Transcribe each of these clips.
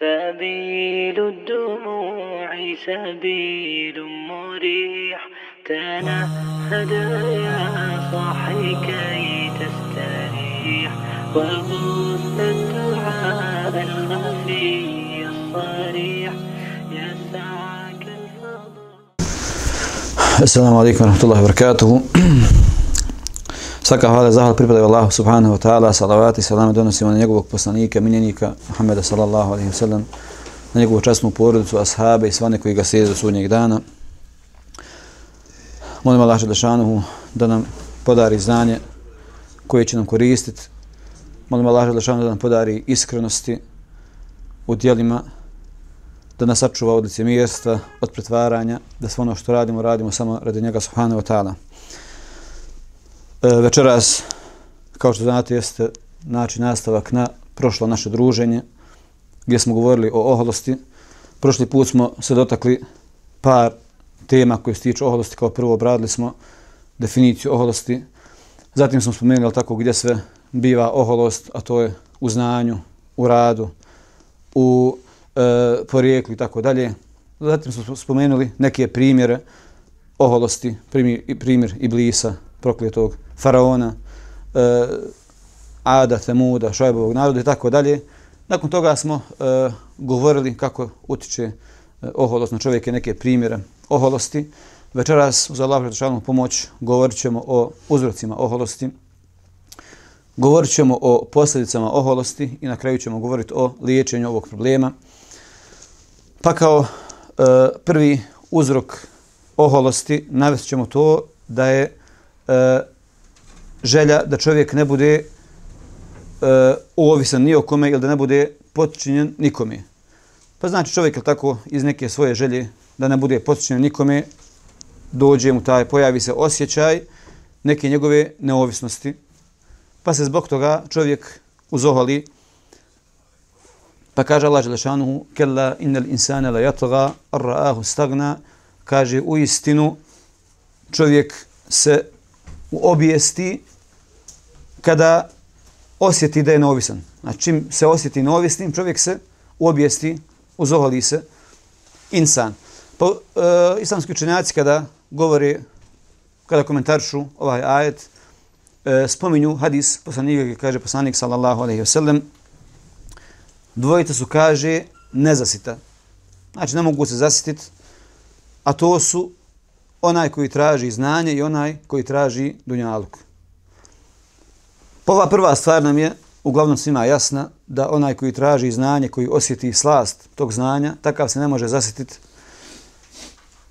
سبيل الدموع سبيل مريح. تنهد يا صاحي كي تستريح. وغص الدعاء الخفي الصريح. يسعك الفضل. alaikum wa rahmatullahi wa barakatuhu. Svaka hvala zahvala pripadaju Allahu subhanahu wa ta'ala, salavati i salame donosimo na njegovog poslanika, minjenika Muhammeda sallallahu alaihi wa sallam, na njegovu časnu porodicu, ashabe i svane koji ga slijede do sudnjeg dana. Molim Allah Želešanuhu da nam podari znanje koje će nam koristiti. Molim Allah Želešanuhu da nam podari iskrenosti u dijelima, da nas sačuva od licemjerstva, od pretvaranja, da sve ono što radimo, radimo samo radi njega subhanahu wa ta'ala. E, večeras, kao što znate, jeste način nastavak na prošlo naše druženje, gdje smo govorili o oholosti. Prošli put smo se dotakli par tema koje se tiču oholosti. Kao prvo obradili smo definiciju oholosti. Zatim smo spomenuli tako gdje sve biva oholost, a to je u znanju, u radu, u e, porijeklu i tako dalje. Zatim smo spomenuli neke primjere oholosti, primjer, primjer Iblisa, prokletog faraona, e, Ada, Temuda, Šajbovog naroda i tako dalje. Nakon toga smo e, govorili kako utiče e, oholost na čovjeke neke primjere oholosti. Večeras uz Allah pretočalnu pomoć govorit ćemo o uzrocima oholosti, govorit ćemo o posljedicama oholosti i na kraju ćemo govoriti o liječenju ovog problema. Pa kao e, prvi uzrok oholosti navest ćemo to da je e, želja da čovjek ne bude e, ovisan ni o kome ili da ne bude potčinjen nikome. Pa znači čovjek je tako iz neke svoje želje da ne bude potčinjen nikome, dođe mu taj, pojavi se osjećaj neke njegove neovisnosti. Pa se zbog toga čovjek uzohali Pa kaže Allah Želešanuhu, kella innel insane la jatoga, ra'ahu stagna, kaže u istinu čovjek se u objesti kada osjeti da je neovisan. Znači čim se osjeti neovisnim, čovjek se u objesti, uzoholi se, insan. Pa e, islamski učenjaci kada govore, kada komentaršu ovaj ajet, e, spominju hadis poslanika, kaže poslanik sallallahu alaihi ve sellem dvojica su, kaže, nezasita. Znači, ne mogu se zasititi, a to su onaj koji traži znanje i onaj koji traži dunjaluk. Pa ova prva stvar nam je, uglavnom svima jasna, da onaj koji traži znanje, koji osjeti slast tog znanja, takav se ne može zasititi.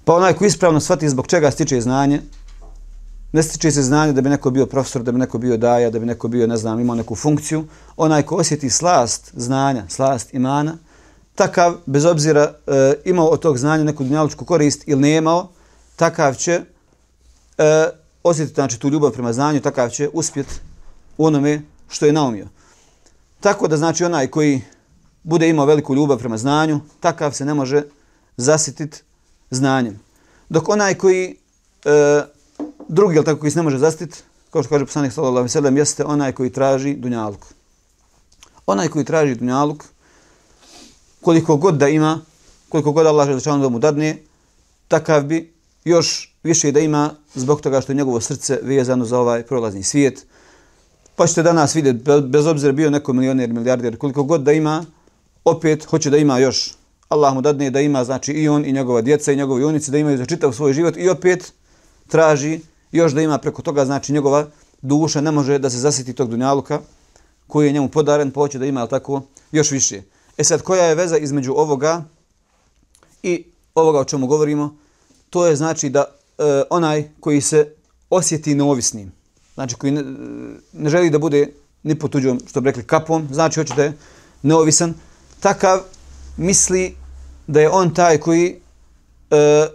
Pa onaj koji ispravno shvati zbog čega stiče znanje, ne stiče se znanje da bi neko bio profesor, da bi neko bio daja, da bi neko bio, ne znam, imao neku funkciju. Onaj ko osjeti slast znanja, slast imana, takav, bez obzira e, imao od tog znanja neku dunjalučku korist ili nemao, takav će e, osjetiti znači, tu ljubav prema znanju, takav će uspjeti u onome što je naumio. Tako da znači onaj koji bude imao veliku ljubav prema znanju, takav se ne može zasititi znanjem. Dok onaj koji e, drugi, jel tako, koji se ne može zasititi, kao što kaže poslanik sallallahu alejhi ve sellem, jeste onaj koji traži dunjaluk. Onaj koji traži dunjaluk, koliko god da ima, koliko god Allah žele da mu dadne, takav bi još više da ima zbog toga što je njegovo srce vezano za ovaj prolazni svijet. Pa ćete danas vidjeti, bez obzira bio neko milioner, milijarder, koliko god da ima, opet hoće da ima još. Allah mu dadne da ima, znači i on i njegova djeca i njegovi unici da imaju za čitav svoj život i opet traži još da ima preko toga, znači njegova duša ne može da se zasiti tog dunjaluka koji je njemu podaren, pa hoće da ima tako još više. E sad, koja je veza između ovoga i ovoga o čemu govorimo? To je znači da e, onaj koji se osjeti neovisnim, znači koji ne, ne želi da bude ni po tuđom, što bi rekli, kapom, znači hoće da je neovisan, takav misli da je on taj koji e,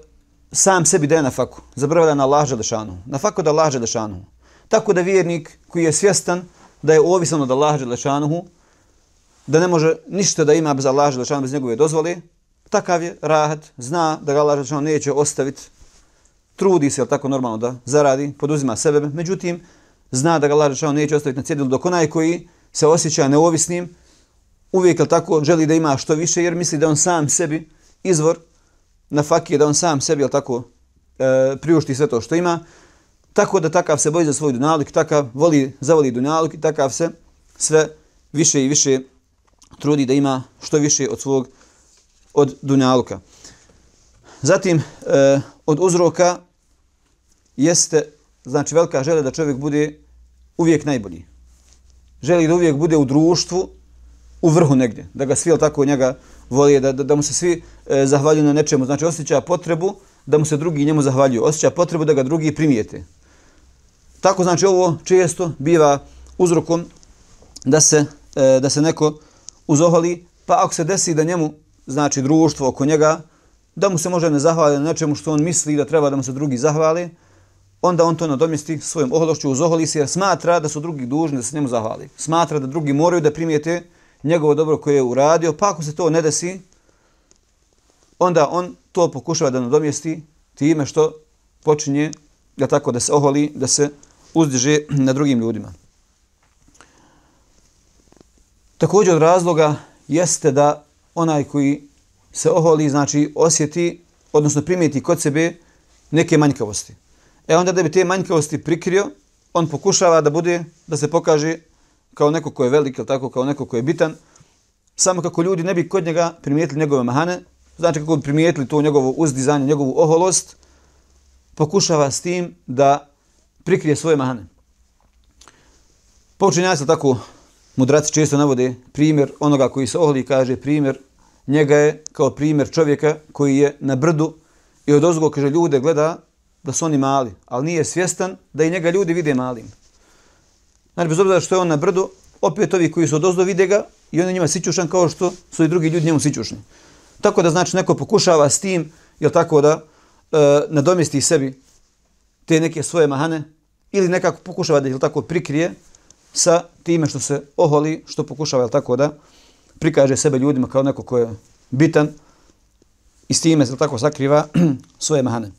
sam sebi daje na faku. Zaboravlja na Allah Želešanu. Na faku da Allah Želešanu. Tako da vjernik koji je svjestan da je ovisan od Allah Želešanu, da ne može ništa da ima bez Allah Želešanu, bez njegove dozvole, takav je rahat, zna da ga Allah neće ostaviti, trudi se, tako normalno da zaradi, poduzima sebe, međutim, zna da ga Allah neće ostaviti na cjedilu, dok onaj koji se osjeća neovisnim, uvijek je tako želi da ima što više jer misli da on sam sebi izvor. Na fakije, da on sam sebi je tako e, priušti sve to što ima. Tako da takav se boji za svoj dunjaluk, takav voli, zavoli dunjaluk i takav se sve više i više trudi da ima što više od svog od dunjaluka. Zatim, e, od uzroka jeste, znači velika želja da čovjek bude uvijek najbolji. Želi da uvijek bude u društvu, u vrhu negdje, da ga svi tako njega voli, da, da, da mu se svi e, zahvaljuju na nečemu. Znači osjeća potrebu da mu se drugi njemu zahvaljuju. Osjeća potrebu da ga drugi primijete. Tako znači ovo često biva uzrokom da se, e, da se neko uzoholi, pa ako se desi da njemu, znači društvo oko njega, da mu se može ne zahvali na nečemu što on misli da treba da mu se drugi zahvali, onda on to nadomjesti svojom ohološću uzoholi se jer smatra da su drugi dužni da se njemu zahvali. Smatra da drugi moraju da primijete njegovo dobro koje je uradio, pa ako se to ne desi, onda on to pokušava da nadomjesti time što počinje da tako da se oholi, da se uzdiže na drugim ljudima. Također od razloga jeste da onaj koji se oholi, znači osjeti, odnosno primijeti kod sebe neke manjkavosti. E onda da bi te manjkavosti prikrio, on pokušava da bude, da se pokaže kao neko ko je velik, ili tako, kao neko ko je bitan, samo kako ljudi ne bi kod njega primijetili njegove mahane, znači kako bi primijetili to njegovo uzdizanje, njegovu oholost, pokušava s tim da prikrije svoje mahane. Pa Poučenjaci tako mudraci često navode primjer onoga koji se oholi kaže primjer njega je kao primjer čovjeka koji je na brdu i od ozgo kaže ljude gleda da su oni mali, ali nije svjestan da i njega ljudi vide malim. Znači, bez obzira što je on na brdu, opet ovi koji su od ozdo vide ga i on je njima sićušan kao što su i drugi ljudi njemu sićušni. Tako da znači neko pokušava s tim, jel tako da e, nadomesti sebi te neke svoje mahane ili nekako pokušava da jel tako prikrije sa time što se oholi, što pokušava jel tako da prikaže sebe ljudima kao neko ko je bitan i s time jel tako sakriva svoje mahane.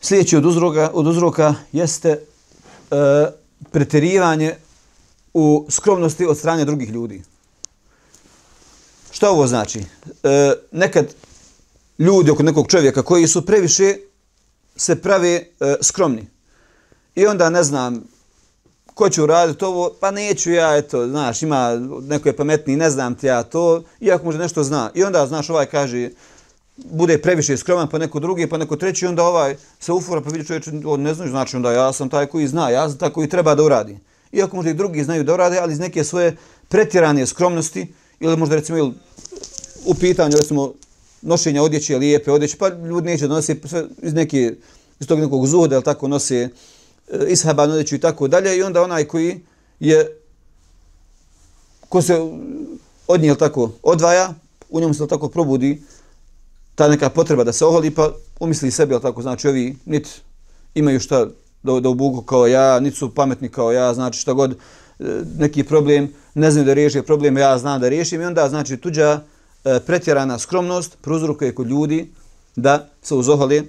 Sljedeći od uzroka, od uzroka jeste e, preterivanje u skromnosti od strane drugih ljudi. Što ovo znači? E, nekad ljudi oko nekog čovjeka koji su previše se prave e, skromni. I onda ne znam ko će uraditi ovo, pa neću ja, eto, znaš, ima neko je pametniji, ne znam ti ja to, iako možda nešto zna. I onda, znaš, ovaj kaže, bude previše skroman, pa neko drugi, pa neko treći, onda ovaj se ufora, pa vidi čovječ, on ne znaš, znači onda ja sam taj koji zna, ja sam taj koji treba da uradi. Iako možda i drugi znaju da urade, ali iz neke svoje pretjerane skromnosti, ili možda recimo ili u pitanju, recimo, nošenja odjeće, lijepe odjeće, pa ljudi neće da nose sve iz, neke, iz tog nekog zuhoda, ali tako nose E, ishaban odjeću i tako dalje, i onda onaj koji je, ko se od nje tako, odvaja, u njemu se tako probudi ta neka potreba da se oholi, pa umisli sebi, ali tako, znači ovi niti imaju šta da, da ubugu kao ja, niti su pametni kao ja, znači šta god, e, neki problem, ne znaju da riješi problem, ja znam da riješim i onda znači tuđa e, pretjerana skromnost prouzrokuje kod ljudi da se uzohole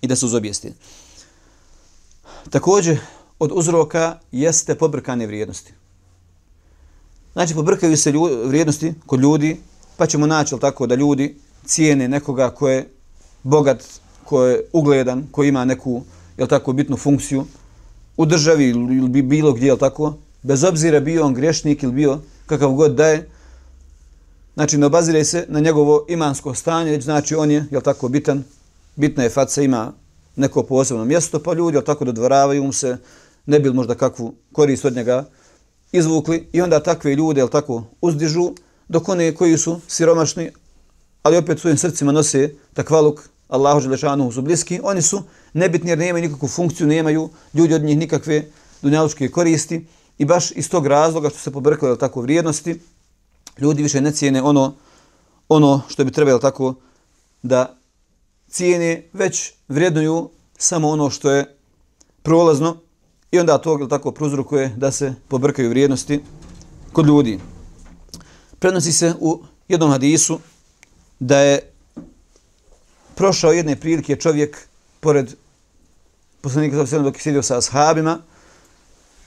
i da se uzobijesti. Također, od uzroka jeste pobrkane vrijednosti. Znači, pobrkaju se ljudi, vrijednosti kod ljudi, pa ćemo naći tako da ljudi cijene nekoga ko je bogat, ko je ugledan, ko ima neku jel tako, bitnu funkciju u državi ili bilo gdje, jel tako, bez obzira bio on grešnik ili bio kakav god da je, znači ne obazire se na njegovo imansko stanje, već znači on je, jel tako, bitan, bitna je faca, ima neko posebno mjesto, pa ljudi, ali tako, dodvoravaju mu se, ne bi možda kakvu korist od njega izvukli. I onda takve ljude, jel tako, uzdižu, dok one koji su siromašni, ali opet svojim srcima nose takvaluk, Allahu Želešanu su bliski, oni su nebitni jer nemaju nikakvu funkciju, nemaju ljudi od njih nikakve dunjalučke koristi. I baš iz tog razloga što se pobrkali tako vrijednosti, ljudi više ne cijene ono, ono što bi trebalo tako da cijene, već vrednuju samo ono što je prolazno i onda to tako prozrukuje da se pobrkaju vrijednosti kod ljudi. Prenosi se u jednom hadisu da je prošao jedne prilike čovjek pored poslanika sa dok je sjedio sa ashabima,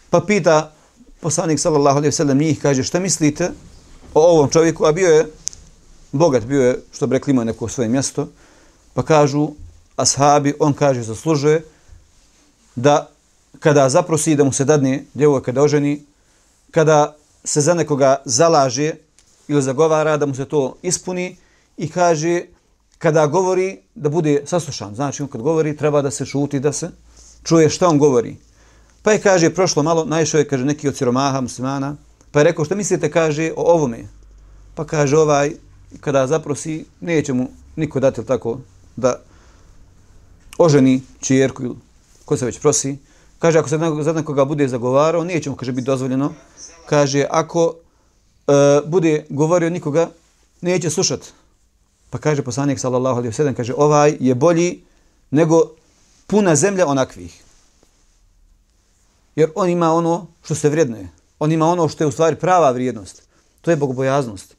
pa pita poslanik sallallahu alejhi ve sellem njih kaže šta mislite o ovom čovjeku, a bio je bogat, bio je, što bi rekli, imao neko svoje mjesto, pa kažu ashabi, on kaže, zaslužuje da kada zaprosi da mu se dadne djevojka da oženi, kada se za nekoga zalaže ili zagovara da mu se to ispuni i kaže kada govori da bude saslušan. Znači, on kad govori treba da se šuti, da se čuje šta on govori. Pa je, kaže, prošlo malo, najšao je, kaže, neki od siromaha muslimana, pa je rekao, šta mislite, kaže, o ovome? Pa kaže, ovaj, kada zaprosi, neće mu niko dati tako da oženi čijerku ili ko se već prosi. Kaže, ako se za nekoga bude zagovarao, neće mu, kaže, biti dozvoljeno. Kaže, ako e, bude govorio nikoga, neće slušati. Pa kaže poslanik sallallahu alejhi ve sellem kaže ovaj je bolji nego puna zemlja onakvih. Jer on ima ono što se vrednuje. On ima ono što je u stvari prava vrijednost. To je bogobojaznost.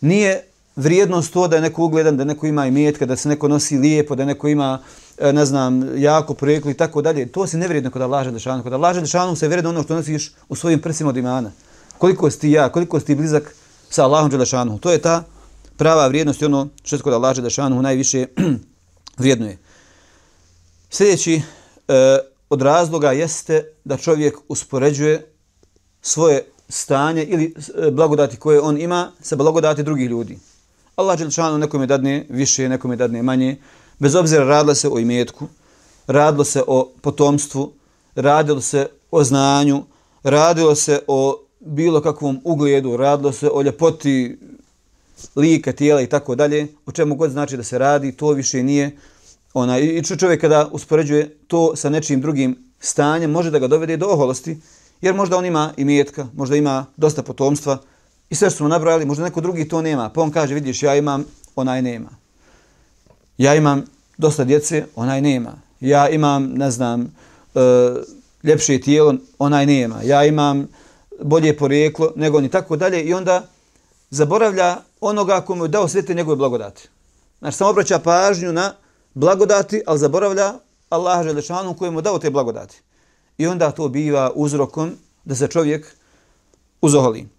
Nije vrijednost to da je neko ugledan, da neko ima imetka, da se neko nosi lijepo, da neko ima, e, ne znam, jako projekli i tako dalje. To se nevrijedno kod Allaha Đelešanu. Kod Allaha Đelešanu se vrijedno ono što nosiš u svojim prsima od imana. Koliko si ti ja, koliko si ti blizak sa Allahom Đelešanu. To je ta prava vrijednost i ono što se kod Allaha Đelešanu najviše vrijednuje. Sljedeći e, od razloga jeste da čovjek uspoređuje svoje stanje ili e, blagodati koje on ima sa blagodati drugih ljudi. Allah Đelšanu nekom je dadne više, nekom je dadne manje. Bez obzira radilo se o imetku, radilo se o potomstvu, radilo se o znanju, radilo se o bilo kakvom ugledu, radilo se o ljepoti lika, tijela i tako dalje, o čemu god znači da se radi, to više nije ona i čovjek kada uspoređuje to sa nečim drugim stanjem, može da ga dovede do oholosti, jer možda on ima i imetka, možda ima dosta potomstva, I sve što smo nabrali, možda neko drugi to nema. Pa on kaže, vidiš, ja imam, onaj nema. Ja imam dosta djece, onaj nema. Ja imam, ne znam, e, ljepše tijelo, onaj nema. Ja imam bolje porijeklo nego oni, tako dalje. I onda zaboravlja onoga komu je dao sve te njegove blagodati. Znači, samo obraća pažnju na blagodati, ali zaboravlja Allaha Želešanu kojemu je dao te blagodati. I onda to biva uzrokom da se čovjek uzoholi.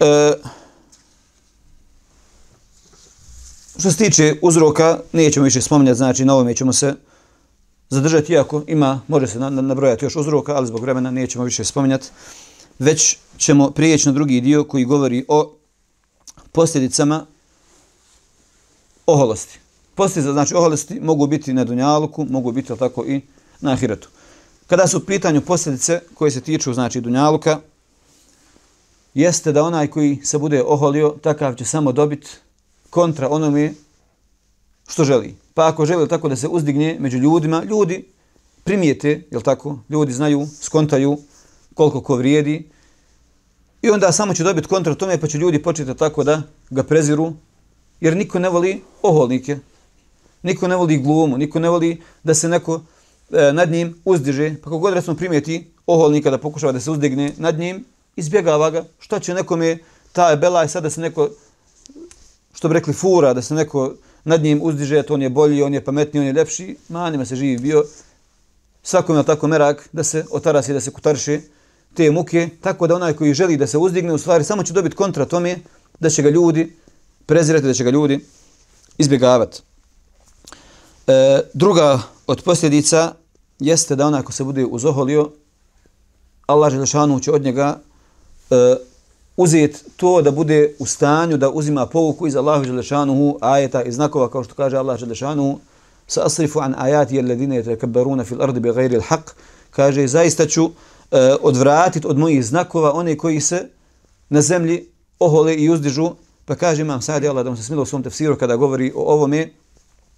E, što se tiče uzroka, nećemo više spominjati, znači na ovome ćemo se zadržati, iako ima, može se nabrojati još uzroka, ali zbog vremena nećemo više spominjati. Već ćemo prijeći na drugi dio koji govori o posljedicama oholosti. Posljedice, znači oholosti, mogu biti na Dunjaluku, mogu biti tako i na Ahiretu. Kada su u pitanju posljedice koje se tiču, znači Dunjaluka, jeste da onaj koji se bude oholio, takav će samo dobiti kontra onome što želi. Pa ako želi tako da se uzdigne među ljudima, ljudi primijete, jel tako, ljudi znaju, skontaju koliko ko vrijedi. I onda samo će dobiti kontra tome pa će ljudi početi tako da ga preziru, jer niko ne voli oholnike, niko ne voli glumu, niko ne voli da se neko e, nad njim uzdiže, pa kako god recimo primijeti oholnika da pokušava da se uzdigne nad njim, izbjegava ga, šta će nekome taj belaj sad da se neko, što bi rekli, fura, da se neko nad njim uzdiže, to on je bolji, on je pametniji, on je lepši, manima se živi bio, svakom je tako merak da se otarasi, da se kutarše te muke, tako da onaj koji želi da se uzdigne, u stvari samo će dobiti kontra tome da će ga ljudi prezirati, da će ga ljudi izbjegavati. E, druga od posljedica jeste da onaj ko se bude uzoholio, Allah Želešanu će od njega E, uh, uzeti to da bude u stanju da uzima pouku iz Allahu Đelešanuhu ajeta i znakova kao što kaže Allah Đelešanuhu sa asrifu an ajati alladine ledine tekabbaruna fil ardi bi gajri l'haq kaže zaista ću e, odvratiti od mojih znakova one koji se na zemlji ohole i uzdižu. Pa kaže imam Sa'di Allah da mu se smilo u svom tefsiru kada govori o ovome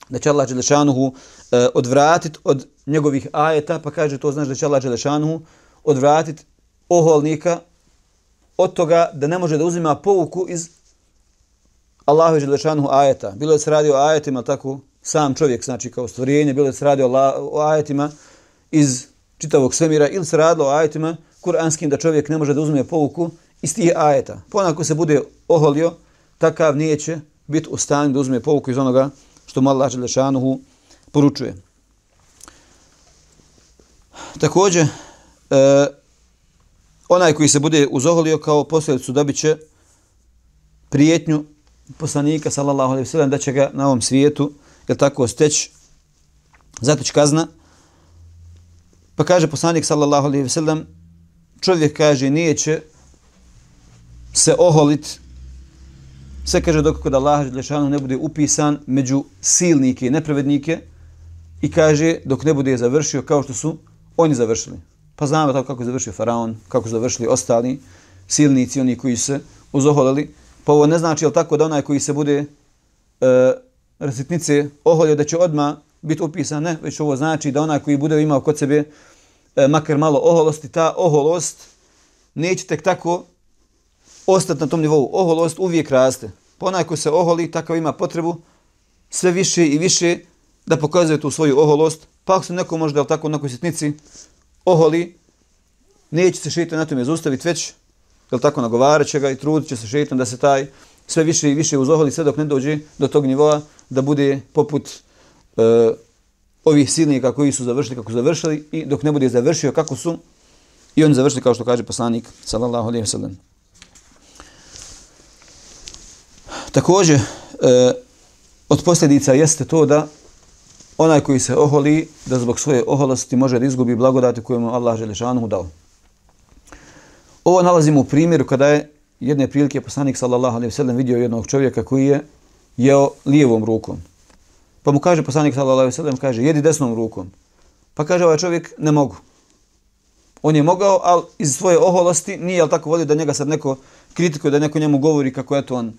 da će Allah Đelešanuhu e, odvratiti od njegovih ajeta pa kaže to znaš da će Allah Đelešanuhu odvratiti oholnika od toga da ne može da uzima pouku iz Allahu Đelešanuhu ajeta. Bilo je se radi o ajetima, tako sam čovjek, znači kao stvorenje, bilo je se radi o, o ajetima iz čitavog svemira ili se radilo o ajetima kuranskim da čovjek ne može da uzme pouku iz tih ajeta. Ponako se bude oholio, takav neće biti u stanju da uzme pouku iz onoga što mu Allah Đelešanuhu poručuje. Također, e, onaj koji se bude uzoholio kao posljedicu dobit će prijetnju poslanika sallallahu alejhi ve sellem da će ga na ovom svijetu je tako steć zato će kazna. Pa kaže poslanik sallallahu alejhi ve sellem čovjek kaže nije će se oholit. Sve kaže dok kod Allaha dželešanu ne bude upisan među silnike i nepravednike i kaže dok ne bude završio kao što su oni završili pa znamo tako kako je završio faraon kako su završili ostali silnici oni koji se uzoholili Pa ovo ne znači, jel tako, da onaj koji se bude e, rasitnice oholio da će odma biti upisan, ne, već ovo znači da onaj koji bude imao kod sebe e, makar malo oholosti, ta oholost neće tek tako ostati na tom nivou. Oholost uvijek raste. Pa onaj koji se oholi, takav ima potrebu sve više i više da pokazuje tu svoju oholost. Pa ako se neko možda, jel tako, na nekoj sitnici oholi, neće se šeitan na tome zaustaviti već jel tako, nagovarat će ga i trudit će se šeitan da se taj sve više i više uzoholi sve dok ne dođe do tog nivoa da bude poput e, ovih silnika koji su završili kako su završili i dok ne bude završio kako su i oni završili kao što kaže poslanik sallallahu alejhi ve sellem. Također, e, od posljedica jeste to da onaj koji se oholi, da zbog svoje oholosti može da izgubi blagodati koju mu Allah želešanu dao. Ovo nalazimo u primjeru kada je jedne prilike poslanik sallallahu alejhi ve sellem vidio jednog čovjeka koji je jeo lijevom rukom. Pa mu kaže poslanik sallallahu alejhi ve sellem kaže jedi desnom rukom. Pa kaže ovaj čovjek ne mogu. On je mogao, al iz svoje oholosti nije al tako volio da njega sad neko kritikuje, da neko njemu govori kako je to on e,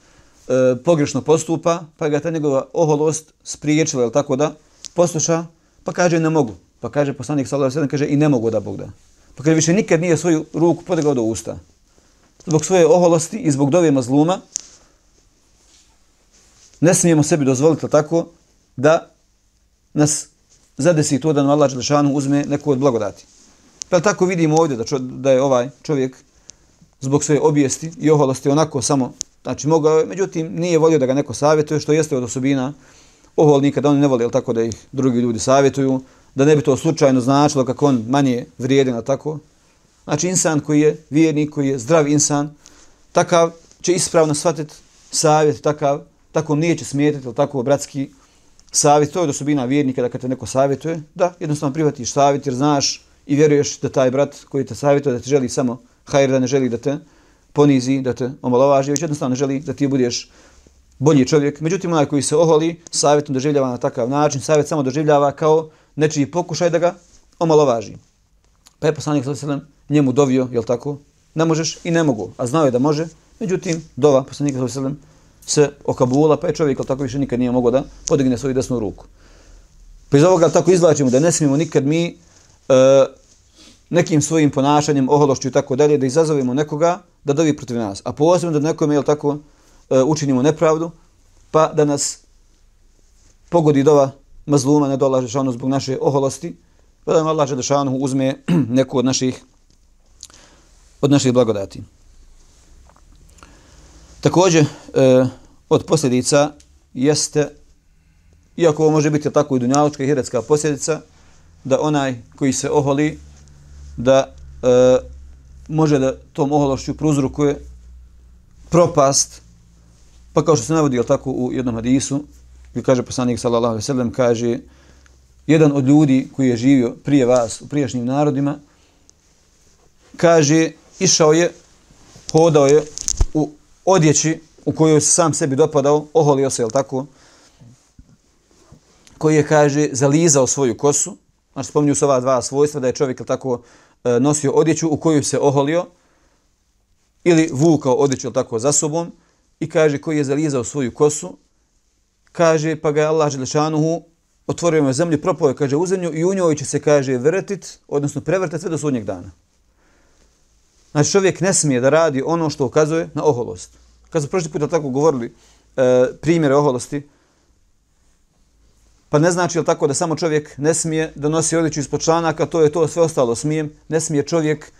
pogrešno postupa, pa ga ta njegova oholost spriječila, jel tako da posluša, pa kaže ne mogu. Pa kaže poslanik sallallahu alejhi ve kaže i ne mogu da Bog da. Pa kaže više nikad nije svoju ruku podigao do usta. Zbog svoje oholosti i zbog dove mazluma ne smijemo sebi dozvoliti tako da nas zadesi to da nam Allah Đelešanu uzme neku od blagodati. Pa tako vidimo ovdje da, čo, da je ovaj čovjek zbog svoje obijesti i oholosti onako samo, znači mogao je, međutim nije volio da ga neko savjetuje, što jeste od osobina oholnika, da oni ne vole voli tako da ih drugi ljudi savjetuju, da ne bi to slučajno značilo kako on manje vrijedi na tako. Znači insan koji je vjernik, koji je zdrav insan, takav će ispravno shvatiti savjet, takav, tako nije će smijetiti, tako bratski savjet, to je osobina vjernika da kad te neko savjetuje, da jednostavno prihvatiš savjet jer znaš i vjeruješ da taj brat koji te savjetuje da ti želi samo hajr, da ne želi da te ponizi, da te omalovaži, već jednostavno ne želi da ti budeš bolji čovjek. Međutim, onaj koji se oholi, savjetom doživljava na takav način, savjet samo doživljava kao nečiji pokušaj da ga omalovaži. Pa je poslanik s.a.v. njemu dovio, jel tako? Ne možeš i ne mogu, a znao je da može. Međutim, dova poslanika s.a.v. se okabula, pa je čovjek, jel tako, više nikad nije mogao da podigne svoju desnu ruku. Pa iz ovoga tako izvlačimo da ne smijemo nikad mi e, nekim svojim ponašanjem, ohološću i tako dalje, da izazovimo nekoga da dovi protiv nas. A posebno da nekome, jel tako, E, učinimo nepravdu, pa da nas pogodi dova mazluma ne dolaže šanu zbog naše oholosti, pa da nam Allah Želešanu uzme neku od naših, od naših blagodati. Također, e, od posljedica jeste, iako ovo može biti tako i dunjalučka i hiretska posljedica, da onaj koji se oholi, da e, može da tom ohološću pruzrukuje propast, pa kao što se navodi tako u jednom hadisu, gdje kaže poslanik sallallahu alejhi ve sellem kaže jedan od ljudi koji je živio prije vas u prijašnjim narodima kaže išao je hodao je u odjeći u kojoj se sam sebi dopadao oholio se jel tako koji je kaže zalizao svoju kosu. Znači spominju se ova dva svojstva da je čovjek tako e, nosio odjeću u kojoj se oholio ili vukao odjeću tako za sobom i kaže koji je zalizao svoju kosu kaže, pa ga je Allah Želešanuhu otvorio na zemlji, propao je, kaže, u zemlju i u njoj će se, kaže, vrtit, odnosno prevrtati sve do sudnjeg dana. Znači, čovjek ne smije da radi ono što ukazuje na oholost. Kad smo prošli put tako govorili e, primjere oholosti, pa ne znači li tako da samo čovjek ne smije da nosi odjeću ispod članaka, to je to sve ostalo smijem, ne smije čovjek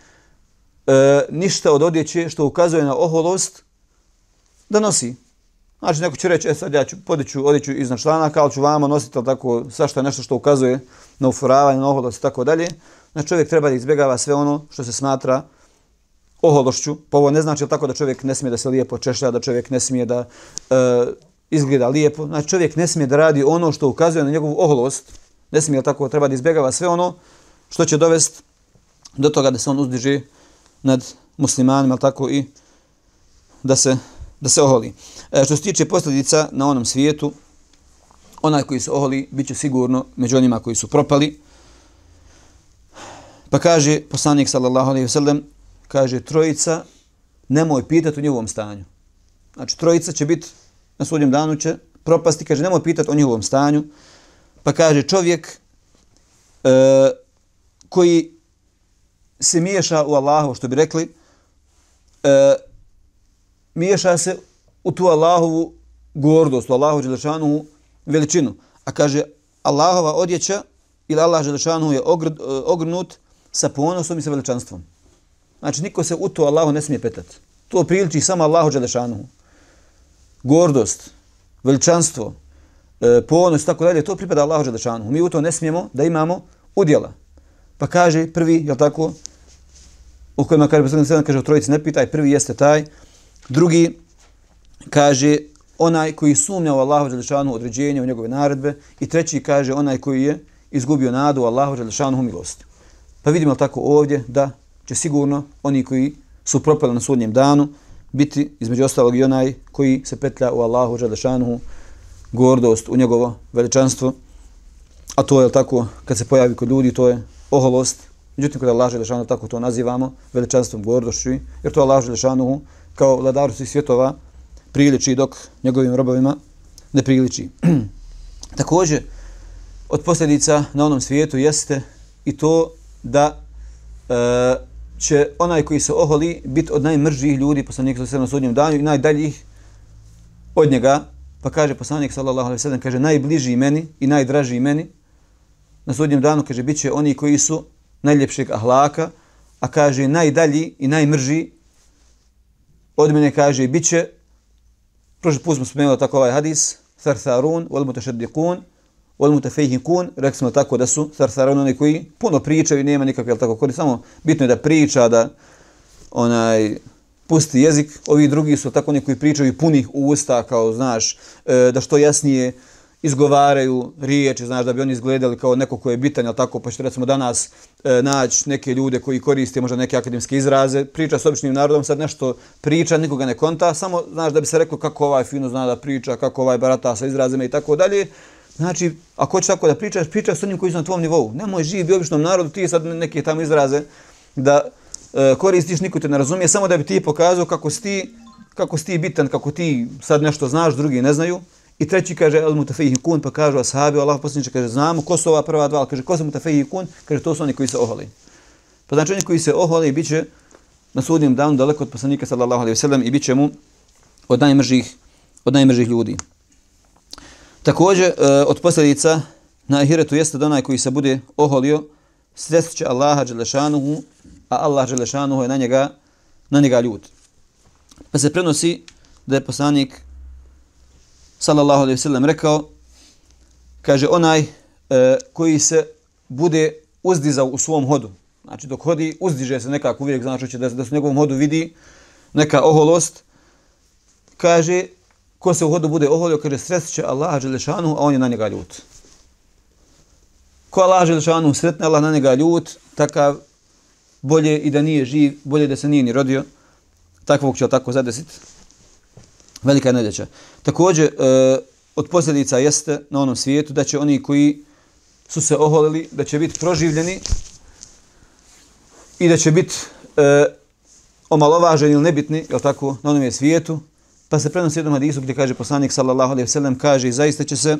e, ništa od odjeće što ukazuje na oholost da nosi. Znači, neko će reći, e sad ja ću podiću, odiću iznad članaka, ali ću vama nositi tako svašta nešto što ukazuje na uforavanje, na oholost i tako dalje. Znači čovjek treba da izbjegava sve ono što se smatra ohološću. Pa ovo ne znači tako da čovjek ne smije da se lijepo češlja, da čovjek ne smije da e, izgleda lijepo. Znači čovjek ne smije da radi ono što ukazuje na njegovu oholost. Ne smije tako, treba da izbjegava sve ono što će dovesti do toga da se on uzdiže nad muslimanima, tako i da se, da se oholi. E, što se tiče posljedica na onom svijetu, onaj koji se oholi bit će sigurno među onima koji su propali. Pa kaže poslanik sallallahu alejhi ve sellem kaže trojica nemoj pitati o njegovom stanju. Znači trojica će biti na sudnjem danu će propasti, kaže nemoj pitati o njegovom stanju. Pa kaže čovjek e, koji se miješa u Allahu, što bi rekli, e, miješa se u tu Allahovu gordost, u Allahu Đelešanu veličinu. A kaže, Allahova odjeća ili Allah Đelešanu je ogr, e, ogrnut sa ponosom i sa veličanstvom. Znači, niko se u to Allahu ne smije petati. To priliči samo Allahu Đelešanu. Gordost, veličanstvo, e, ponos tako dalje, to pripada Allahu Đelešanu. Mi u to ne smijemo da imamo udjela. Pa kaže prvi, je tako, u kojima kaže poslanik kaže o trojici ne pitaj, prvi jeste taj, drugi kaže onaj koji sumnja u Allahu Đelešanu određenje u njegove naredbe i treći kaže onaj koji je izgubio nadu u Allahu Đelešanu milosti. Pa vidimo tako ovdje da će sigurno oni koji su propali na sudnjem danu biti između ostalog i onaj koji se petlja u Allahu Đelešanu gordost u njegovo veličanstvo. A to je tako kad se pojavi kod ljudi to je oholost Međutim, kada Allah Đelešanu tako to nazivamo, veličanstvom gordošću, jer to Allah Želešanu kao vladaru svih svjetova priliči dok njegovim robovima ne priliči. Također, od posljedica na onom svijetu jeste i to da e, će onaj koji se oholi biti od najmržih ljudi poslanika sa na sudnjem danju i najdaljih od njega, pa kaže poslanik sallallahu alejhi ve sellem kaže najbliži meni i najdraži meni na sudnjem danu kaže biće oni koji su najljepšeg ahlaka, a kaže najdalji i najmrži od mene kaže bit će, prošli put smo spomenuli tako ovaj hadis, thartharun, wal mutashaddiqun, wal mutafejhikun, rekli smo tako da su thartharun oni koji puno pričaju, nema nikakve, tako kori, samo bitno je da priča, da onaj pusti jezik, ovi drugi su tako oni koji pričaju punih usta, kao znaš, e, da što jasnije izgovaraju riječi, znaš, da bi oni izgledali kao neko ko je bitan, ali tako, pa što recimo danas e, naći neke ljude koji koriste možda neke akademske izraze, priča s običnim narodom, sad nešto priča, nikoga ne konta, samo, znaš, da bi se reklo kako ovaj fino zna da priča, kako ovaj barata sa izrazima i tako dalje. Znači, ako hoćeš tako da pričaš, pričaj s onim koji su na tvom nivou. Nemoj živi običnom narodu, ti sad neke tamo izraze da e, koristiš, niko te ne razumije, samo da bi ti pokazao kako si ti, kako si ti bitan, kako ti sad nešto znaš, drugi ne znaju. I treći kaže el mutafihi kun, pa kažu ashabi, Allah posljedniče kaže, znamo ko su ova prva dva, kaže ko su mutafihi kun, kaže to su oni koji se oholi. Pa znači oni koji se oholi bit će na sudnjem danu daleko od poslanika sallallahu alaihi wasallam i bit će mu od najmržih, od najmržih ljudi. Također, e, od posljedica na ahiretu jeste da onaj koji se bude oholio, srest će Allaha Đelešanuhu, a Allah Đelešanuhu je na njega, na njega ljud. Pa se prenosi da je poslanik sallallahu alejhi ve sellem rekao kaže onaj e, koji se bude uzdizao u svom hodu znači dok hodi uzdiže se nekako uvijek znači da, da se u njegovom hodu vidi neka oholost kaže ko se u hodu bude oholio kaže sretće Allah dželešanu a on je na njega ljut. Ko Allah dželešanu sretne Allah na njega ljut takav bolje i da nije živ bolje da se nije ni rodio. Takvog će tako zadesiti? Velika nedeća. Također, e, od posljedica jeste na onom svijetu da će oni koji su se oholili, da će biti proživljeni i da će biti e, omalovaženi ili nebitni, jel tako, na onom svijetu. Pa se prenosi jednom hadisu gdje kaže poslanik sallallahu alaihi sallam, kaže i zaista će se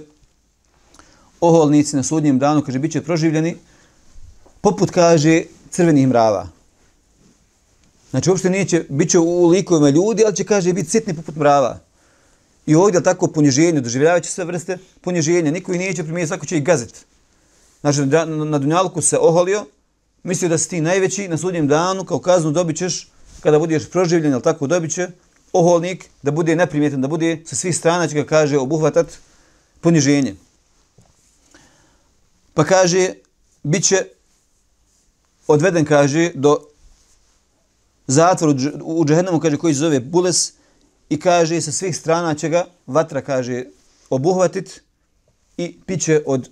oholnici na sudnjem danu, kaže, bit će proživljeni poput, kaže, crvenih mrava. Znači, uopšte neće, bit će u likovima ljudi, ali će, kaže, biti sitni poput mrava. I ovdje tako poniženje, doživljavajući će sve vrste poniženja. Niko ih neće primijeti, svako će ih gaziti. Znači, na, na Dunjalku se oholio, mislio da si ti najveći, na sudnjem danu, kao kaznu dobit ćeš, kada budeš proživljen, ali tako dobit će, oholnik, da bude neprimjetan, da bude sa svih strana, će ga kaže, obuhvatat poniženje. Pa kaže, bit će odveden, kaže, do zatvor u džehennemu, kaže, koji se zove Bules, i kaže, sa svih strana će ga vatra, kaže, obuhvatit i piće od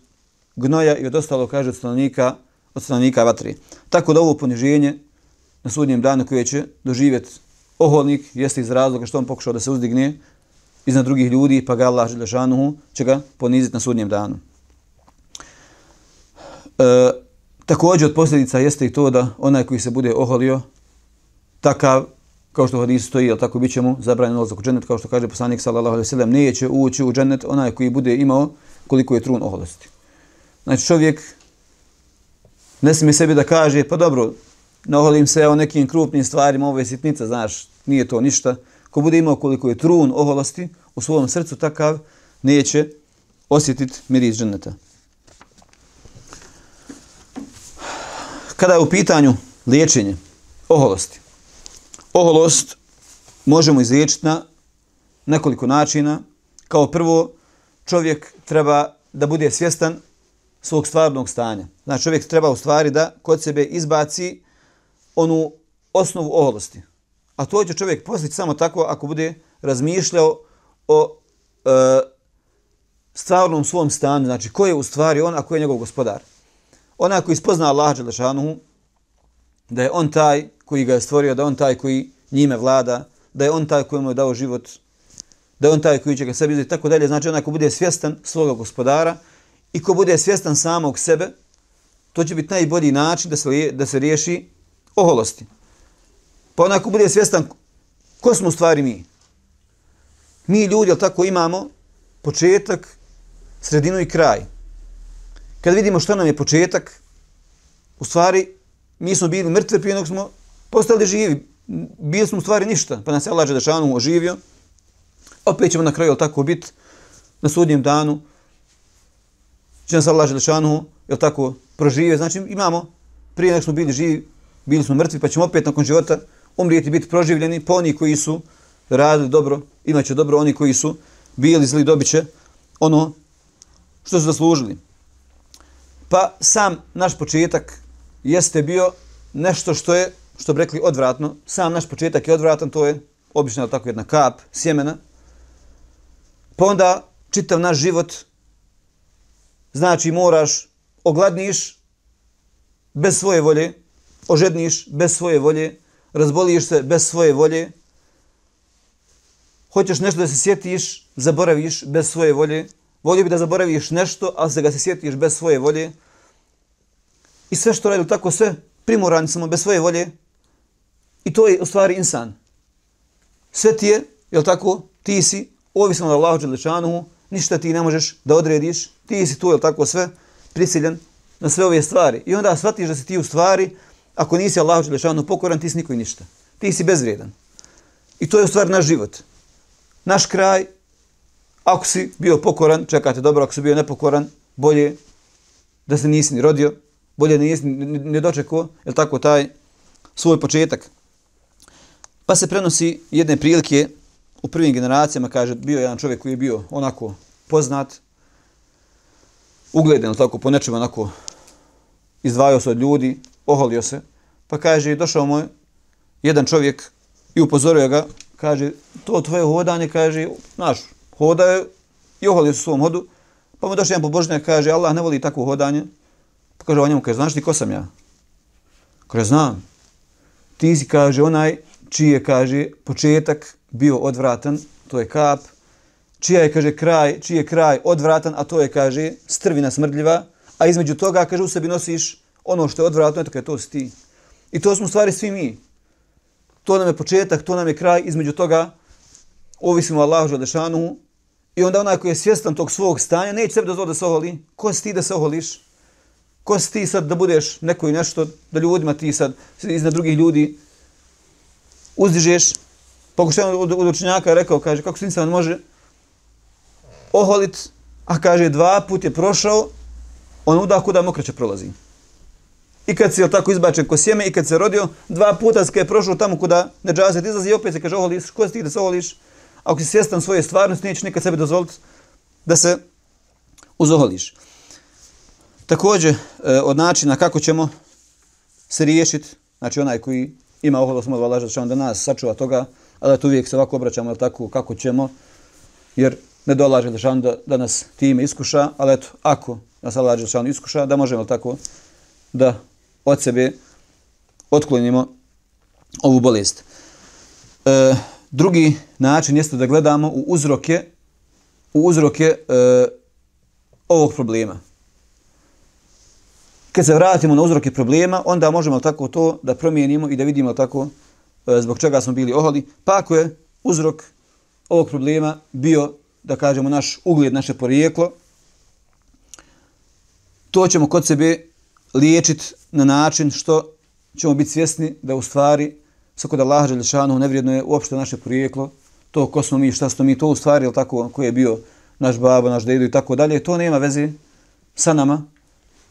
gnoja i od ostalo, kaže, od stanovnika, od stanovnika vatri. Tako da ovo poniženje na sudnjem danu koje će doživjeti oholnik, jeste iz razloga što on pokušao da se uzdigne iznad drugih ljudi, pa ga Allah Želešanuhu će ga poniziti na sudnjem danu. E, također od posljedica jeste i to da onaj koji se bude oholio, takav, kao što u hadisu stoji, al tako biće mu zabranjen ulazak u džennet, kao što kaže poslanik sallallahu alejhi ve sellem, neće ući u džennet onaj koji bude imao koliko je trun oholosti. Znači čovjek ne smije sebi da kaže, pa dobro, naholim se o nekim krupnim stvarima, ovo je sitnica, znaš, nije to ništa. Ko bude imao koliko je trun oholosti u svom srcu takav, neće osjetiti miris dženneta. Kada je u pitanju liječenje oholosti, oholost možemo izliječiti na nekoliko načina. Kao prvo, čovjek treba da bude svjestan svog stvarnog stanja. Znači, čovjek treba u stvari da kod sebe izbaci onu osnovu oholosti. A to će čovjek postići samo tako ako bude razmišljao o e, stvarnom svom stanju. Znači, ko je u stvari on, a ko je njegov gospodar. Onaj koji spozna Allaha Đelešanuhu, da je on taj koji ga je stvorio, da je on taj koji njime vlada, da je on taj koji mu je dao život, da je on taj koji će ga sebi izvjeti, tako dalje. Znači, onaj ko bude svjestan svoga gospodara i ko bude svjestan samog sebe, to će biti najbolji način da se, da se riješi oholosti. Pa onaj ko bude svjestan ko smo u stvari mi. Mi ljudi, jel tako, imamo početak, sredinu i kraj. Kad vidimo što nam je početak, u stvari mi smo bili mrtvi prije nego smo postali živi. Bili smo u stvari ništa, pa nas je Allah Đelešanu oživio. Opet ćemo na kraju tako biti na sudnjem danu. Će nas Allah Đelešanu, jel tako, proživio. Znači imamo, prije nego smo bili živi, bili smo mrtvi, pa ćemo opet nakon života umrijeti, biti proživljeni, pa oni koji su radili dobro, imaće dobro, oni koji su bili zli, dobit će ono što su zaslužili. Pa sam naš početak jeste bio nešto što je, što bi rekli, odvratno. Sam naš početak je odvratan, to je obično tako jedna kap sjemena. Pa onda čitav naš život, znači moraš, ogladniš bez svoje volje, ožedniš bez svoje volje, razboliš se bez svoje volje, hoćeš nešto da se sjetiš, zaboraviš bez svoje volje, volio bi da zaboraviš nešto, ali se ga se sjetiš bez svoje volje, i sve što radi tako, sve primorani smo bez svoje volje, i to je u stvari insan. Sve ti je, jel tako, ti si, ovisno od Allaha Đelešanuhu, ništa ti ne možeš da odrediš, ti si tu, jel tako, sve prisiljen na sve ove stvari. I onda shvatiš da si ti u stvari, ako nisi Allahu Đelešanuhu pokoran, ti si niko i ništa. Ti si bezvrijedan. I to je u stvari naš život. Naš kraj, ako si bio pokoran, čekate dobro, ako si bio nepokoran, bolje da se nisi ni rodio, bolje ne, ne dočekao, je tako, taj svoj početak. Pa se prenosi jedne prilike u prvim generacijama, kaže, bio jedan čovjek koji je bio onako poznat, ugleden, tako, po nečemu onako izdvajao se od ljudi, oholio se, pa kaže, došao moj jedan čovjek i upozorio ga, kaže, to tvoje hodanje, kaže, znaš, hodaju i oholio se u svom hodu, pa mu došao jedan pobožnjak, kaže, Allah ne voli takvo hodanje, pa kaže on njemu, kaže, znaš ti ko sam ja? Kaže, znam. Ti si, kaže, onaj čiji je, kaže, početak bio odvratan, to je kap, čija je, kaže, kraj, čiji je kraj odvratan, a to je, kaže, strvina smrdljiva, a između toga, kaže, u sebi nosiš ono što je odvratno, eto kaže, to si ti. I to smo stvari svi mi. To nam je početak, to nam je kraj, između toga ovisimo Allahu Žadešanu i onda onaj koji je svjestan tog svog stanja, neće sebi dozvoli da se oholi. Ko si ti da se oholiš? Ko si ti sad da budeš neko i nešto, da ljudima ti sad iznad drugih ljudi uzdižeš? Pokušaj od, od učenjaka rekao, kaže, kako se insan može oholit, a kaže, dva put je prošao, on udah kuda mokraće prolazi. I kad se tako izbačen ko sjeme i kad se rodio, dva puta se je prošao tamo kuda neđazet izlazi i opet se kaže oholiš, ko si ti da se oholiš? Ako si svjestan svoje stvarnosti, nećeš nikad sebi dozvoliti da se uzoholiš. Također, e, od načina kako ćemo se riješiti, znači onaj koji ima oholo smo Allah da nas sačuva toga, ali eto uvijek se ovako obraćamo tako kako ćemo, jer ne dolaže Đelešanu da, da nas time iskuša, ali eto, ako nas Allah Đelešanu iskuša, da možemo tako da od sebe otklonimo ovu bolest. E, drugi način jeste da gledamo u uzroke u uzroke e, ovog problema. Kad se vratimo na uzroke problema, onda možemo tako to da promijenimo i da vidimo tako e, zbog čega smo bili oholi. Pa ako je uzrok ovog problema bio, da kažemo, naš ugled, naše porijeklo, to ćemo kod sebe liječiti na način što ćemo biti svjesni da u stvari svako kod Allaha Đelešanu nevrijedno je uopšte naše porijeklo, to ko smo mi, šta smo mi, to u stvari, tako, ko je bio naš babo, naš dedo i tako dalje, to nema veze sa nama.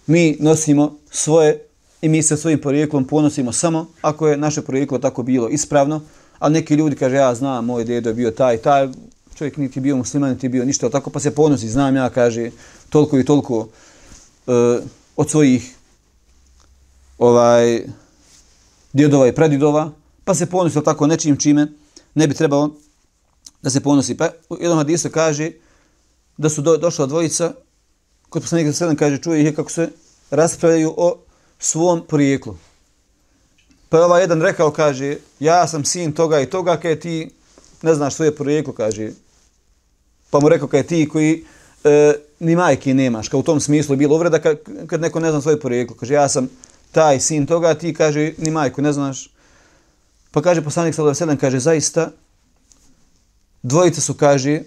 Mi nosimo svoje i mi se svojim porijeklom ponosimo samo ako je naše porijeklo tako bilo ispravno, a neki ljudi kaže ja znam, moj dedo je bio taj, taj, čovjek niti bio musliman, niti bio ništa, tako pa se ponosi, znam ja, kaže, toliko i toliko uh, od svojih ovaj djedova i predidova, pa se ponosi tako nečim čime ne bi trebalo da se ponosi. Pa u jednom hadisu kaže da su do, došla dvojica, kod poslanika sedam kaže, čuje ih kako se raspravljaju o svom porijeklu. Pa ovaj jedan rekao, kaže, ja sam sin toga i toga, kaj ti ne znaš svoje porijeklo, kaže. Pa mu rekao, kaj ti koji e, ni majke nemaš, kao u tom smislu je bilo uvreda kad, kad neko ne zna svoje porijeklo. Kaže, ja sam taj sin toga, ti kaže, ni majku ne znaš. Pa kaže poslanik sallallahu alejhi kaže zaista dvojica su kaže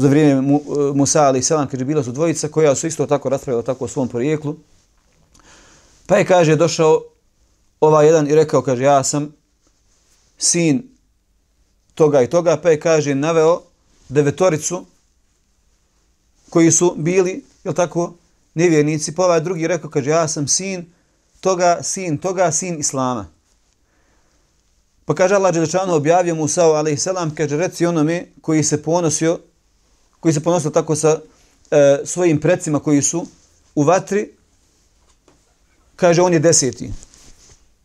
za vrijeme e, Musa ali selam kaže bila su dvojica koja su isto tako raspravila tako o svom porijeklu. Pa je kaže došao ovaj jedan i rekao kaže ja sam sin toga i toga pa je kaže naveo devetoricu koji su bili je tako nevjernici pa ovaj drugi rekao kaže ja sam sin toga sin toga sin islama Pa kaže Allah Đelešanu objavio Musa a.s. kaže reci onome koji se ponosio, koji se ponosio tako sa e, svojim predsima koji su u vatri, kaže on je deseti.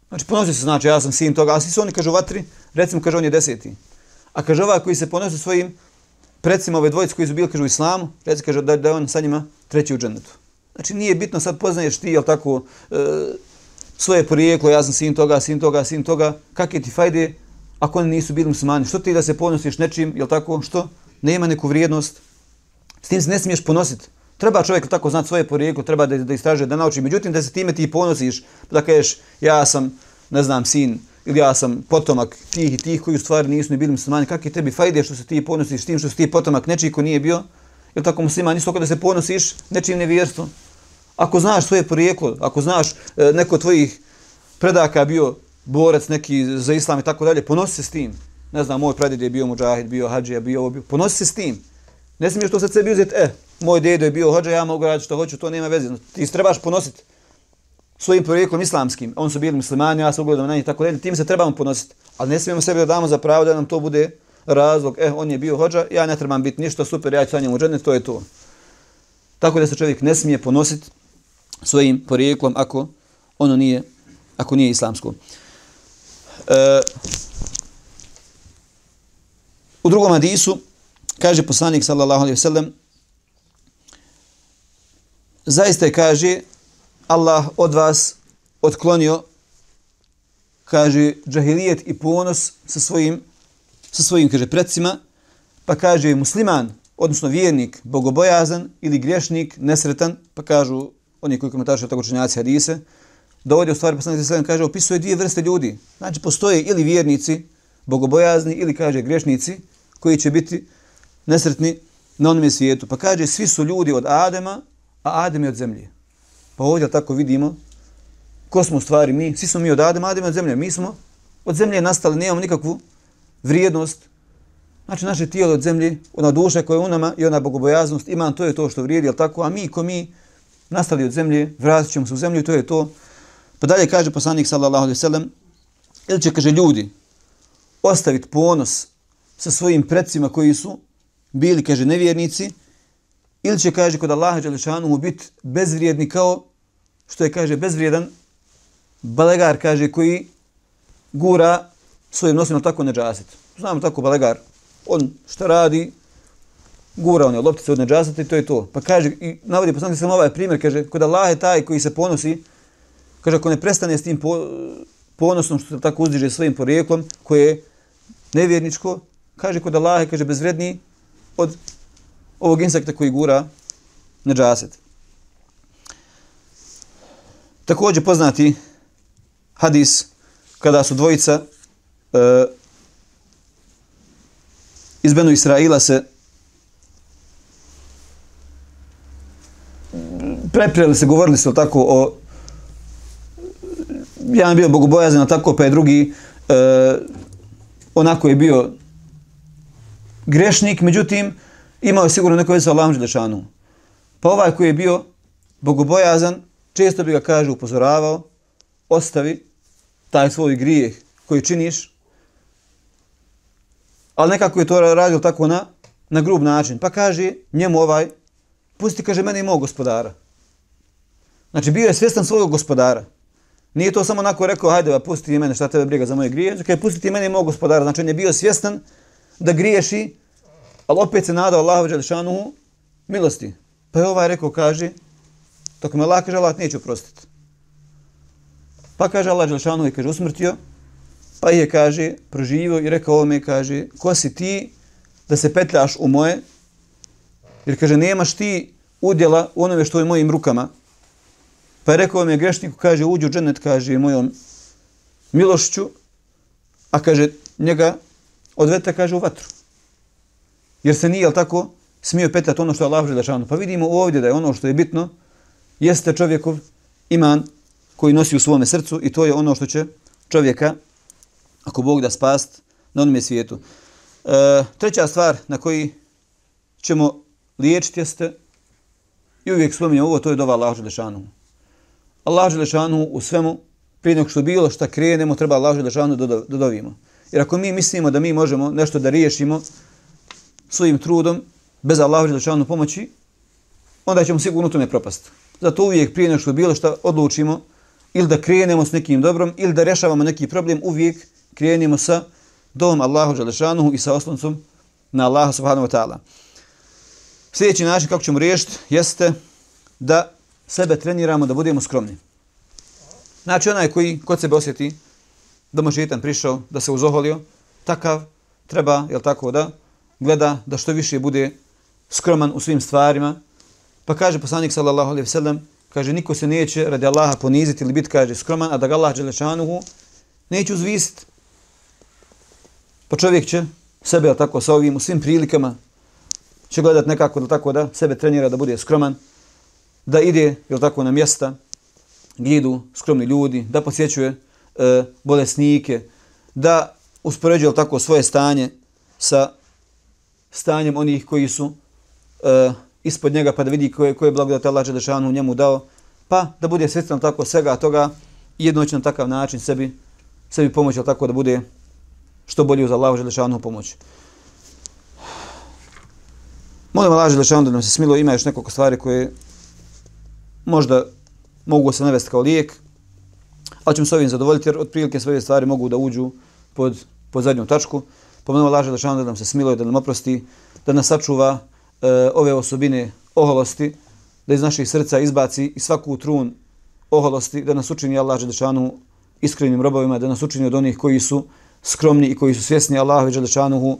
Znači ponosio se znači ja sam sin toga, a svi su oni kaže u vatri, recimo kaže on je deseti. A kaže ovaj koji se ponosio svojim predsima ove dvojice koji su bili kaže u islamu, reci kaže da, da je on sa njima treći u džennetu. Znači nije bitno sad poznaješ ti, jel tako, e, svoje porijeklo, ja sam sin toga, sin toga, sin toga, kakve ti fajde ako oni nisu bili muslimani? Što ti da se ponosiš nečim, jel tako, što? Nema neku vrijednost. S tim se ne smiješ ponositi. Treba čovjek tako znati svoje porijeklo, treba da, da istražuje, da nauči. Međutim, da se time ti ponosiš, da kažeš, ja sam, ne znam, sin, ili ja sam potomak tih i tih koji u stvari nisu ni bili muslimani, kakve tebi fajde što se ti ponosiš s tim što si ti potomak nečiji ko nije bio, jel tako musliman, isto da se ponosiš nečim nevjerstvom. Ako znaš svoje porijeklo, ako znaš e, neko tvojih predaka bio borac neki za islam i tako dalje, ponosi se s tim. Ne znam, moj predid je bio muđahid, bio hađija, bio ovo, bio. Ponosi se s tim. Ne smiješ to sad sebi uzeti, e, eh, moj dedo je bio hođa, ja mogu raditi što hoću, to nema veze. Ti se trebaš ponositi svojim porijeklom islamskim. On su bili muslimani, ja se ugledam na njih, tako dalje. Tim se trebamo ponositi. Ali ne smijemo sebi da damo za pravo da nam to bude razlog. E, on je bio hođa, ja ne trebam biti ništa, super, ja ću sa njim u džene, to je to. Tako da se čovjek ne smije ponositi svojim porijeklom ako ono nije ako nije islamsko. E, u drugom hadisu kaže poslanik sallallahu alejhi ve sellem zaista je kaže Allah od vas odklonio kaže džahilijet i ponos sa svojim sa svojim kaže predsima pa kaže musliman odnosno vjernik bogobojazan ili griješnik nesretan pa kažu oni koji komentarišu tako činjaci hadise, dovodi u stvari poslanik sallallahu kaže opisuje dvije vrste ljudi. Znači postoje ili vjernici, bogobojazni ili kaže griješnici koji će biti nesretni na onome svijetu. Pa kaže svi su ljudi od Adema, a Adem je od zemlje. Pa ovdje tako vidimo ko smo u stvari mi. Svi smo mi od Adema, Adem je od zemlje. Mi smo od zemlje nastali, nemamo nikakvu vrijednost. Znači naše tijelo od zemlje, ona duša koja je u nama i ona bogobojaznost, imam to je to što vrijedi, jel tako, a mi ko mi, nastali od zemlje, vratit ćemo se u zemlju i to je to. Pa dalje kaže poslanik sallallahu alaihi sallam, ili će, kaže, ljudi ostaviti ponos sa svojim predsima koji su bili, kaže, nevjernici, ili će, kaže, kod Allaha Đalešanu mu biti bezvrijedni kao što je, kaže, bezvrijedan balegar, kaže, koji gura svojim nosim tako neđasit. Znamo tako balegar, on šta radi, gura one loptice od neđaseta i to je to. Pa kaže, i navodi poslanik sam ovaj primjer, kaže, kod Allah je taj koji se ponosi, kaže, ako ne prestane s tim po, ponosom što se tako uzdiže svojim porijeklom, koje je nevjerničko, kaže, kod Allah je, kaže, bezvredniji od ovog insekta koji gura neđaset. Također poznati hadis kada su dvojica e, iz Benu Israila se preprijeli se, govorili se tako o jedan bio bogobojazan, tako pa je drugi e, onako je bio grešnik, međutim imao je sigurno neko veze sa Allahom Đelešanu. Pa ovaj koji je bio bogobojazan, često bi ga kaže upozoravao, ostavi taj svoj grijeh koji činiš, ali nekako je to radio tako na, na grub način. Pa kaže njemu ovaj, pusti, kaže, mene i mog gospodara. Znači, bio je svjestan svojeg gospodara. Nije to samo onako rekao, hajde, ba, pusti mene, šta tebe briga za moje grije. Znači, pusti ti mene i mog gospodara. Znači, on je bio svjestan da griješi, ali opet se nadao Allahu Đelešanu milosti. Pa je ovaj rekao, kaže, dok me Allah kaže, Allah neću oprostiti. Pa kaže Allah Đelšanu i kaže, usmrtio, pa je, kaže, proživio i rekao ovome, kaže, ko si ti da se petljaš u moje, jer, kaže, nemaš ti udjela u onome što je mojim rukama. Pa je rekao ovome grešniku, kaže, uđu dženet, kaže, mojom milošću, a kaže, njega odvete, kaže, u vatru. Jer se nije, jel tako, smio petljati ono što je Allah Đelšanu. Pa vidimo ovdje da je ono što je bitno, jeste čovjekov iman koji nosi u svome srcu i to je ono što će čovjeka, ako Bog da spast, na onome svijetu. E, treća stvar na koji ćemo liječiti jeste i uvijek spominje ovo, to je dova Allah Želešanu. Allah Želešanu u svemu, prije nego što bilo šta krenemo, treba Allah Želešanu da dodovimo. Jer ako mi mislimo da mi možemo nešto da riješimo svojim trudom, bez Allah Želešanu pomoći, onda ćemo sigurno tome propasti. Zato uvijek prije nešto bilo što odlučimo, ili da krenemo s nekim dobrom, ili da rešavamo neki problem, uvijek krenemo sa dom Allahu Đalešanuhu i sa osloncom na Allaha subhanahu wa ta'ala. Sljedeći način kako ćemo riješiti jeste da sebe treniramo da budemo skromni. Znači onaj koji kod sebe osjeti da mu šeitan prišao, da se uzoholio, takav treba, jel tako da, gleda da što više bude skroman u svim stvarima, Pa kaže poslanik sallallahu alejhi ve sellem, kaže niko se neće radi Allaha poniziti ili biti kaže skroman, a da ga Allah dželešanuhu neće uzvisiti. Pa čovjek će sebe tako sa ovim u svim prilikama će gledat nekako da tako da sebe trenira da bude skroman, da ide jel tako na mjesta gdje idu skromni ljudi, da posjećuje e, bolesnike, da uspoređuje tako svoje stanje sa stanjem onih koji su e, ispod njega pa da vidi koje, koje blagodate Allah Đelešanu njemu dao, pa da bude svjestan tako svega toga i jedno na takav način sebi, sebi pomoći, tako da bude što bolje uz Allah Đelešanu pomoć. Molim Allah Đelešanu da nam se smilo, ima još nekoliko stvari koje možda mogu se navesti kao lijek, ali ćemo se ovim zadovoljiti jer otprilike sve stvari mogu da uđu pod, pod zadnju tačku. Pomenuo laže da Đelešanu da nam se smilo da nam oprosti, da nas sačuva, e, ove osobine oholosti, da iz naših srca izbaci i svaku trun oholosti, da nas učini Allah Želešanu iskrenim robovima, da nas učini od onih koji su skromni i koji su svjesni Allahu Želešanuhu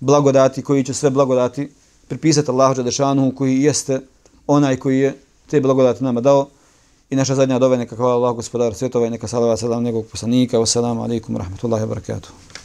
blagodati, koji će sve blagodati pripisati Allahu Želešanuhu koji jeste onaj koji je te blagodati nama dao. I naša zadnja dova neka hvala Allah gospodar svjetova i neka salava salam njegovog poslanika. Wassalamu alaikum wa rahmatullahi wa barakatuh.